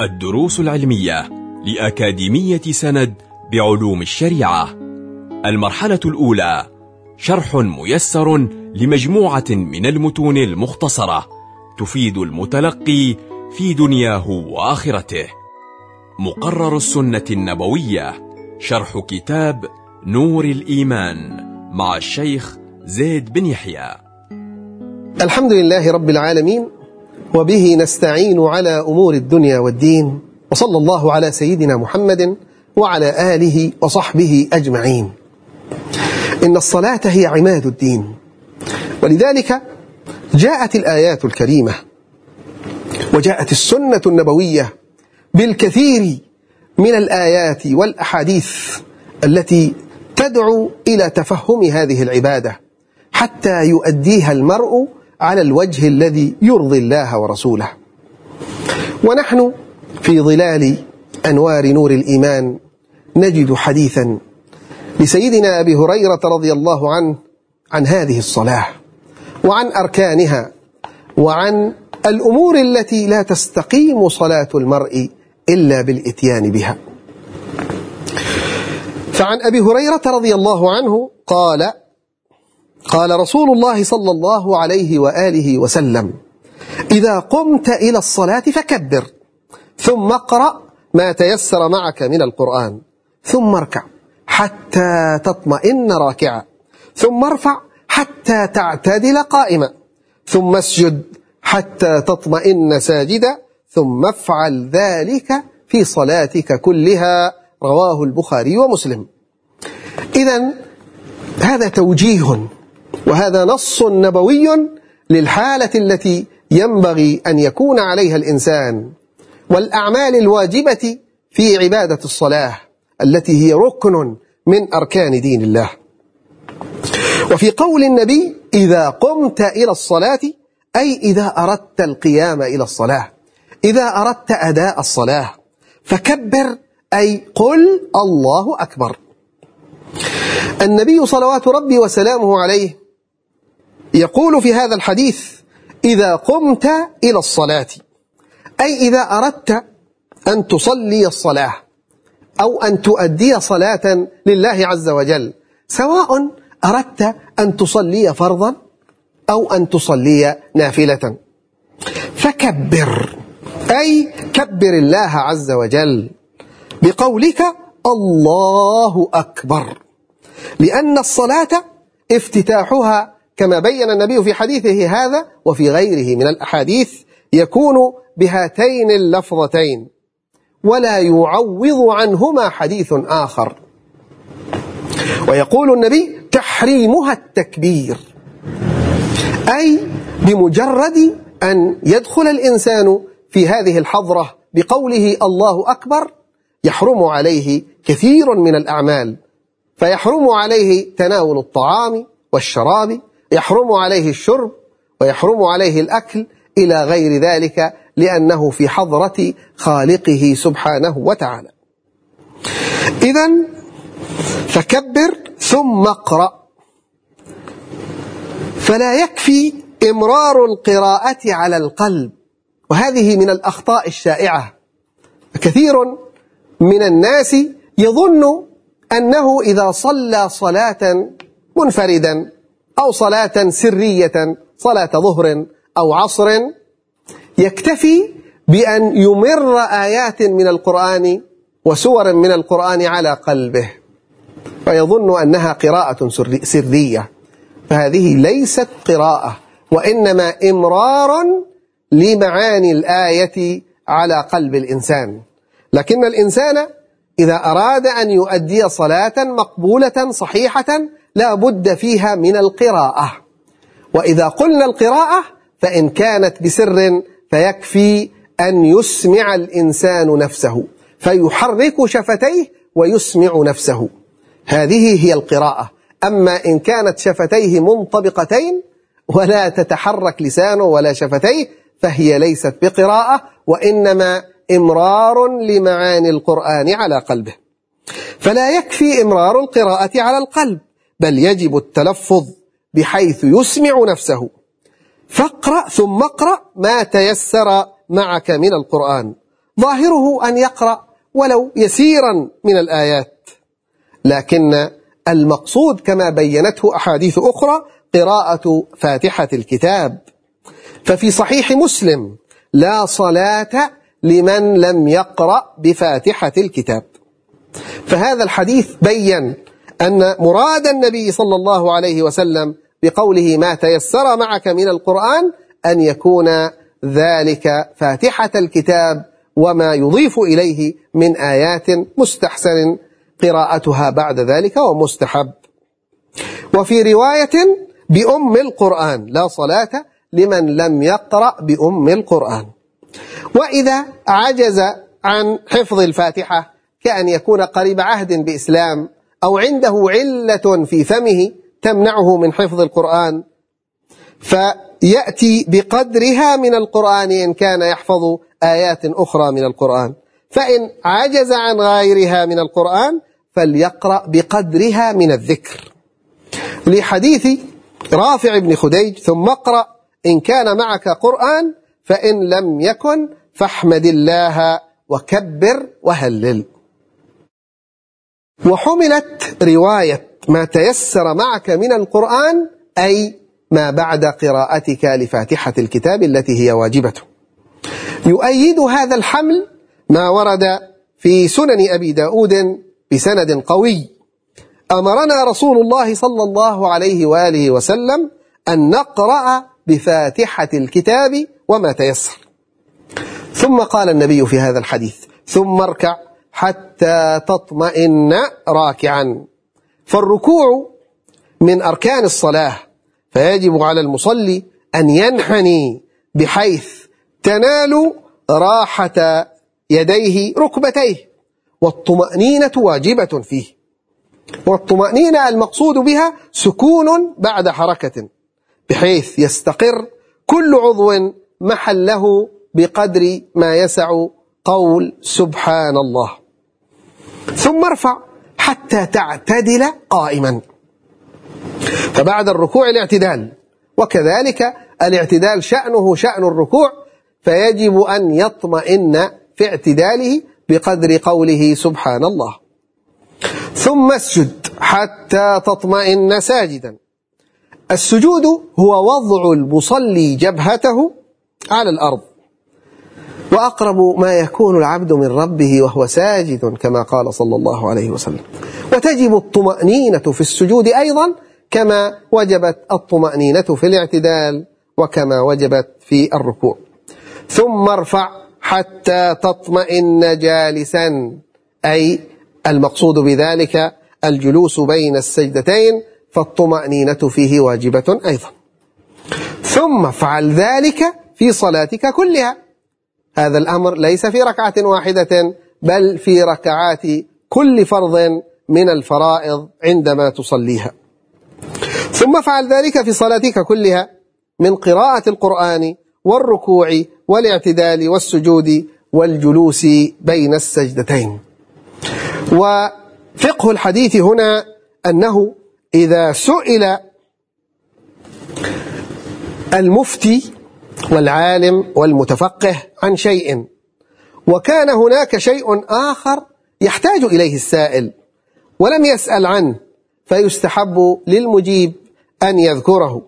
الدروس العلمية لأكاديمية سند بعلوم الشريعة. المرحلة الأولى شرح ميسر لمجموعة من المتون المختصرة تفيد المتلقي في دنياه وآخرته. مقرر السنة النبوية شرح كتاب نور الإيمان مع الشيخ زيد بن يحيى. الحمد لله رب العالمين وبه نستعين على أمور الدنيا والدين وصلى الله على سيدنا محمد وعلى آله وصحبه أجمعين. إن الصلاة هي عماد الدين ولذلك جاءت الآيات الكريمة وجاءت السنة النبوية بالكثير من الآيات والأحاديث التي تدعو إلى تفهم هذه العبادة حتى يؤديها المرء على الوجه الذي يرضي الله ورسوله. ونحن في ظلال أنوار نور الإيمان نجد حديثا لسيدنا أبي هريرة رضي الله عنه عن هذه الصلاة وعن أركانها وعن الأمور التي لا تستقيم صلاة المرء إلا بالإتيان بها. فعن أبي هريرة رضي الله عنه قال قال رسول الله صلى الله عليه وآله وسلم إذا قمت إلى الصلاة فكبر ثم اقرأ ما تيسر معك من القرآن ثم اركع حتى تطمئن راكعا ثم ارفع حتى تعتدل قائما ثم اسجد حتى تطمئن ساجدا ثم افعل ذلك في صلاتك كلها. رواه البخاري ومسلم. إذا هذا توجيه وهذا نص نبوي للحالة التي ينبغي أن يكون عليها الإنسان والأعمال الواجبة في عبادة الصلاة التي هي ركن من أركان دين الله. وفي قول النبي إذا قمت إلى الصلاة أي إذا أردت القيام إلى الصلاة إذا أردت أداء الصلاة فكبر أي قل الله أكبر النبي صلوات ربي وسلامه عليه يقول في هذا الحديث إذا قمت إلى الصلاة أي إذا أردت أن تصلي الصلاة أو أن تؤدي صلاة لله عز وجل سواء أردت أن تصلي فرضا أو أن تصلي نافلة. فكبر أي كبر الله عز وجل بقولك الله أكبر لأن الصلاة افتتاحها كما بين النبي في حديثه هذا وفي غيره من الأحاديث يكون بهاتين اللفظتين ولا يعوض عنهما حديث آخر. ويقول النبي تحريمها التكبير أي بمجرد أن يدخل الإنسان في هذه الحضرة بقوله الله أكبر يحرم عليه كثير من الأعمال فيحرم عليه تناول الطعام والشراب يحرم عليه الشرب ويحرم عليه الأكل إلى غير ذلك لأنه في حضرة خالقه سبحانه وتعالى. إذا فكبر ثم اقرأ. فلا يكفي إمرار القراءة على القلب. وهذه من الأخطاء الشائعة. كثير من الناس يظن أنه إذا صلى صلاة منفردا أو صلاة سرية صلاة ظهر أو عصر يكتفي بأن يمر آيات من القرآن وسور من القرآن على قلبه. فيظن أنها قراءة سرية. فهذه ليست قراءة وإنما إمرار لمعاني الآية على قلب الإنسان. لكن الإنسان إذا أراد أن يؤدي صلاة مقبولة صحيحة لا بد فيها من القراءة. وإذا قلنا القراءة فإن كانت بسر فيكفي أن يسمع الإنسان نفسه فيحرك شفتيه ويسمع نفسه. هذه هي القراءة. أما إن كانت شفتيه منطبقتين ولا تتحرك لسانه ولا شفتيه فهي ليست بقراءة وإنما إمرار لمعاني القرآن على قلبه. فلا يكفي إمرار القراءة على القلب. بل يجب التلفظ بحيث يسمع نفسه. فاقرأ ثم اقرأ ما تيسر معك من القرآن. ظاهره أن يقرأ ولو يسيرا من الآيات. لكن المقصود كما بينته أحاديث أخرى قراءة فاتحة الكتاب. ففي صحيح مسلم لا صلاة لمن لم يقرأ بفاتحة الكتاب. فهذا الحديث بين أن مراد النبي صلى الله عليه وسلم بقوله ما تيسر معك من القرآن أن يكون ذلك فاتحة الكتاب وما يضيف إليه من آيات مستحسن قراءتها بعد ذلك ومستحب. وفي رواية بأم القرآن لا صلاة لمن لم يقرأ بأم القرآن. وإذا عجز عن حفظ الفاتحة كأن يكون قريب عهد بإسلام أو عنده علة في فمه تمنعه من حفظ القرآن فيأتي بقدرها من القرآن إن كان يحفظ آيات أخرى من القرآن. فإن عجز عن غيرها من القرآن فليقرأ بقدرها من الذكر. لحديث رافع بن خديج ثم اقرأ إن كان معك قرآن فإن لم يكن فاحمد الله وكبر وهلل. وحملت رواية ما تيسر معك من القرآن أي ما بعد قراءتك لفاتحة الكتاب التي هي واجبة. يؤيد هذا الحمل ما ورد في سنن أبي داود بسند قوي. أمرنا رسول الله صلى الله عليه وآله وسلم أن نقرأ بفاتحة الكتاب وما تيسر. ثم قال النبي في هذا الحديث ثم اركع حتى تطمئن راكعا. فالركوع من أركان الصلاة فيجب على المصلي أن ينحني بحيث تنال راحة يديه ركبتيه. والطمأنينة واجبة فيه. والطمأنينة المقصود بها سكون بعد حركة بحيث يستقر كل عضو محله بقدر ما يسع قول سبحان الله. ثم ارفع حتى تعتدل قائما. فبعد الركوع الاعتدال وكذلك الاعتدال شأنه شأن الركوع فيجب أن يطمئن في اعتداله بقدر قوله سبحان الله ثم اسجد حتى تطمئن ساجدا. السجود هو وضع المصلي جبهته على الأرض. وأقرب ما يكون العبد من ربه وهو ساجد كما قال صلى الله عليه وسلم. وتجب الطمأنينة في السجود أيضا كما وجبت الطمأنينة في الاعتدال وكما وجبت في الركوع. ثم ارفع حتى تطمئن جالسا أي المقصود بذلك الجلوس بين السجدتين فالطمأنينة فيه واجبة أيضا. ثم افعل ذلك في صلاتك كلها. هذا الأمر ليس في ركعة واحدة بل في ركعات كل فرض من الفرائض عندما تصليها. ثم افعل ذلك في صلاتك كلها من قراءة القرآن والركوع والاعتدال والسجود والجلوس بين السجدتين. وفقه الحديث هنا أنه إذا سئل المفتي والعالم والمتفقه عن شيء. وكان هناك شيء آخر يحتاج إليه السائل ولم يسأل عنه فيستحب للمجيب أن يذكره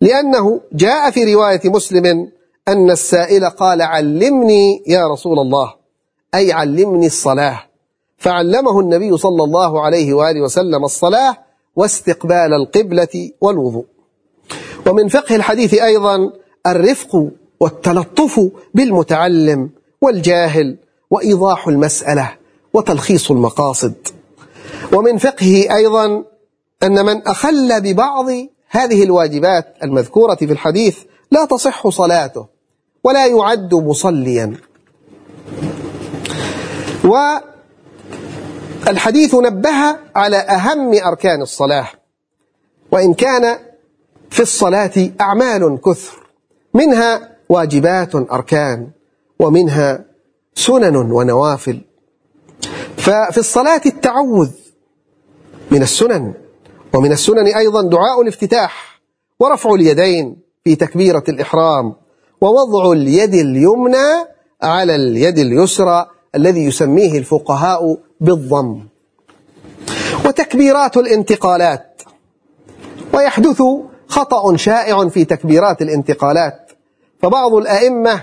لأنه جاء في رواية مسلم أن السائل قال علمني يا رسول الله أي علمني الصلاة فعلمه النبي صلى الله عليه وآله وسلم الصلاة واستقبال القبلة والوضوء. ومن فقه الحديث أيضا الرفق والتلطف بالمتعلم والجاهل وإيضاح المسألة وتلخيص المقاصد. ومن فقهه أيضا أن من أخل ببعض هذه الواجبات المذكورة في الحديث لا تصح صلاته ولا يعد مصليا. والحديث نبه على أهم أركان الصلاة وإن كان في الصلاة أعمال كثر منها واجبات أركان ومنها سنن ونوافل. ففي الصلاة التعوذ من السنن ومن السنن أيضا دعاء الافتتاح ورفع اليدين في تكبيرة الإحرام ووضع اليد اليمنى على اليد اليسرى الذي يسميه الفقهاء بالضم. وتكبيرات الانتقالات. ويحدث خطأ شائع في تكبيرات الانتقالات. فبعض الأئمة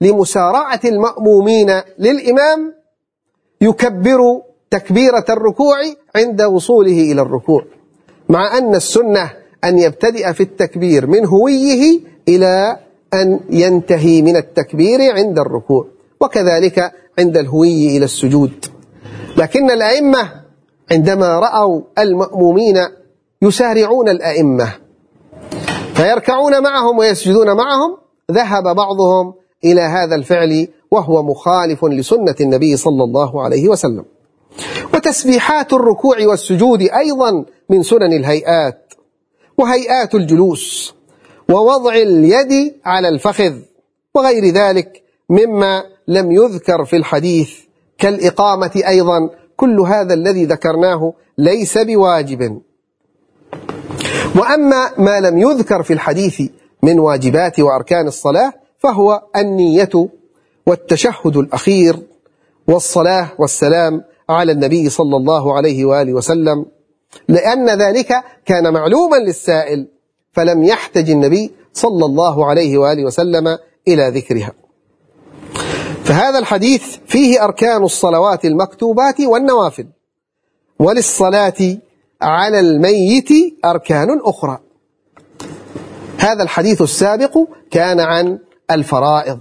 لمسارعة المأمومين للإمام يكبر تكبيرة الركوع عند وصوله إلى الركوع مع أن السنة أن يبتدئ في التكبير من هويه إلى أن ينتهي من التكبير عند الركوع وكذلك عند الهوي إلى السجود. لكن الأئمة عندما رأوا المأمومين يسارعون الأئمة فيركعون معهم ويسجدون معهم ذهب بعضهم إلى هذا الفعل وهو مخالف لسنة النبي صلى الله عليه وسلم. وتسبيحات الركوع والسجود أيضا من سنن الهيئات وهيئات الجلوس ووضع اليد على الفخذ وغير ذلك مما لم يذكر في الحديث كالإقامة أيضا كل هذا الذي ذكرناه ليس بواجب. وأما ما لم يذكر في الحديث من واجبات وأركان الصلاة فهو النية والتشهد الأخير والصلاة والسلام على النبي صلى الله عليه وآله وسلم. لأن ذلك كان معلوما للسائل فلم يحتج النبي صلى الله عليه وآله وسلم إلى ذكرها. فهذا الحديث فيه أركان الصلوات المكتوبات والنوافل. وللصلاة على الميت أركان أخرى. هذا الحديث السابق كان عن الفرائض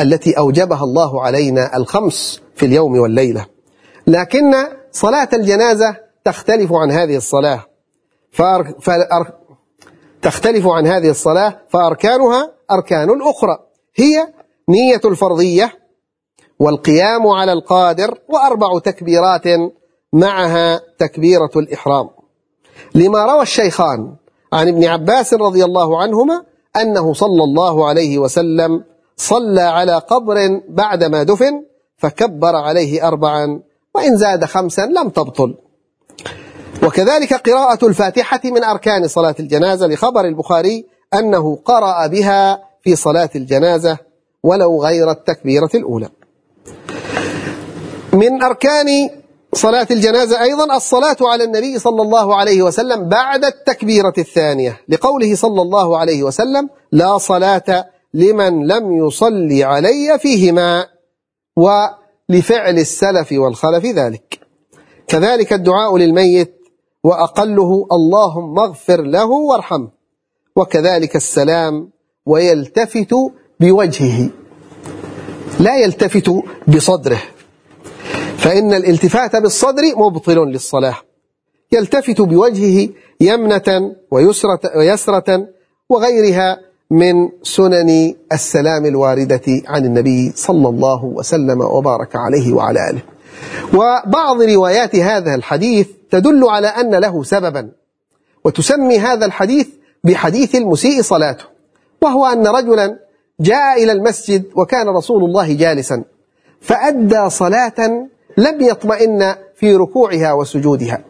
التي أوجبها الله علينا الخمس في اليوم والليلة. لكن صلاة الجنازة تختلف عن هذه الصلاة. فأر... فأر... تختلف عن هذه الصلاة فأركانها أركان أخرى. هي نية الفرضية والقيام على القادر وأربع تكبيرات معها تكبيرة الإحرام. لما روى الشيخان عن ابن عباس رضي الله عنهما أنه صلى الله عليه وسلم صلى على قبر بعدما دفن فكبر عليه أربعا وإن زاد خمسا لم تبطل. وكذلك قراءة الفاتحة من أركان صلاة الجنازة لخبر البخاري أنه قرأ بها في صلاة الجنازة ولو غير التكبيرة الأولى. من أركان صلاة الجنازة أيضا الصلاة على النبي صلى الله عليه وسلم بعد التكبيرة الثانية لقوله صلى الله عليه وسلم لا صلاة لمن لم يصلي علي فيهما ولفعل السلف والخلف ذلك. كذلك الدعاء للميت وأقله اللهم اغفر له وارحمه وكذلك السلام ويلتفت بوجهه. لا يلتفت بصدره. فإن الالتفات بالصدر مبطل للصلاة يلتفت بوجهه يمنة ويسرة, ويسرة وغيرها من سنن السلام الواردة عن النبي صلى الله وسلم وبارك عليه وعلى آله. وبعض روايات هذا الحديث تدل على أن له سببا وتسمي هذا الحديث بحديث المسيء صلاته وهو أن رجلا جاء إلى المسجد وكان رسول الله جالسا فأدى صلاة لم يطمئن في ركوعها وسجودها.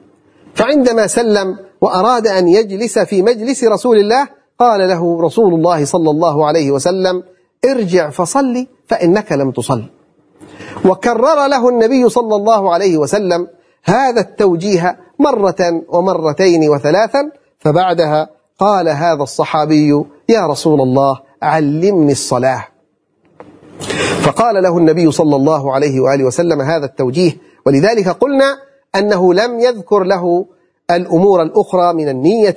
فعندما سلم وأراد أن يجلس في مجلس رسول الله قال له رسول الله صلى الله عليه وسلم ارجع فصلي فإنك لم تصل. وكرر له النبي صلى الله عليه وسلم هذا التوجيه مرة ومرتين وثلاثا فبعدها قال هذا الصحابي يا رسول الله علمني الصلاة. فقال له النبي صلى الله عليه وآله وسلم هذا التوجيه ولذلك قلنا أنه لم يذكر له الأمور الأخرى من النية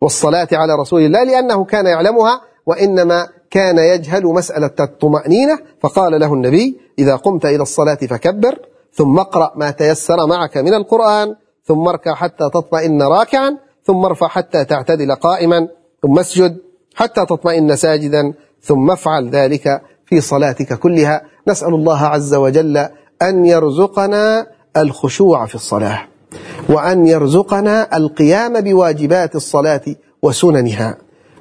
والصلاة على رسول الله لأنه كان يعلمها وإنما كان يجهل مسألة الطمأنينة. فقال له النبي إذا قمت إلى الصلاة فكبر ثم اقرأ ما تيسر معك من القرآن ثم اركع حتى تطمئن راكعا ثم ارفع حتى تعتدل قائما ثم اسجد حتى تطمئن ساجدا ثم افعل ذلك في صلاتك كلها نسأل الله عز وجل أن يرزقنا الخشوع في الصلاة وأن يرزقنا القيام بواجبات الصلاة وسننها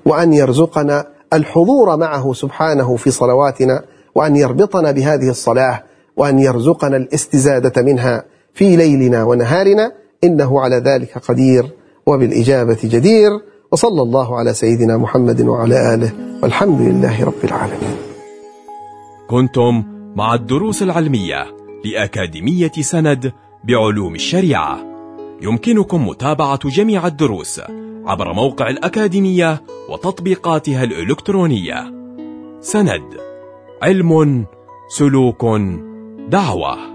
وأن يرزقنا الحضور معه سبحانه في صلواتنا وأن يربطنا بهذه الصلاة وأن يرزقنا الاستزادة منها في ليلنا ونهارنا إنه على ذلك قدير وبالإجابة جدير وصلى الله على سيدنا محمد وعلى آله والحمد لله رب العالمين. كنتم مع الدروس العلمية لأكاديمية سند بعلوم الشريعة. يمكنكم متابعة جميع الدروس عبر موقع الأكاديمية وتطبيقاتها الإلكترونية. سند علم سلوك دعوة.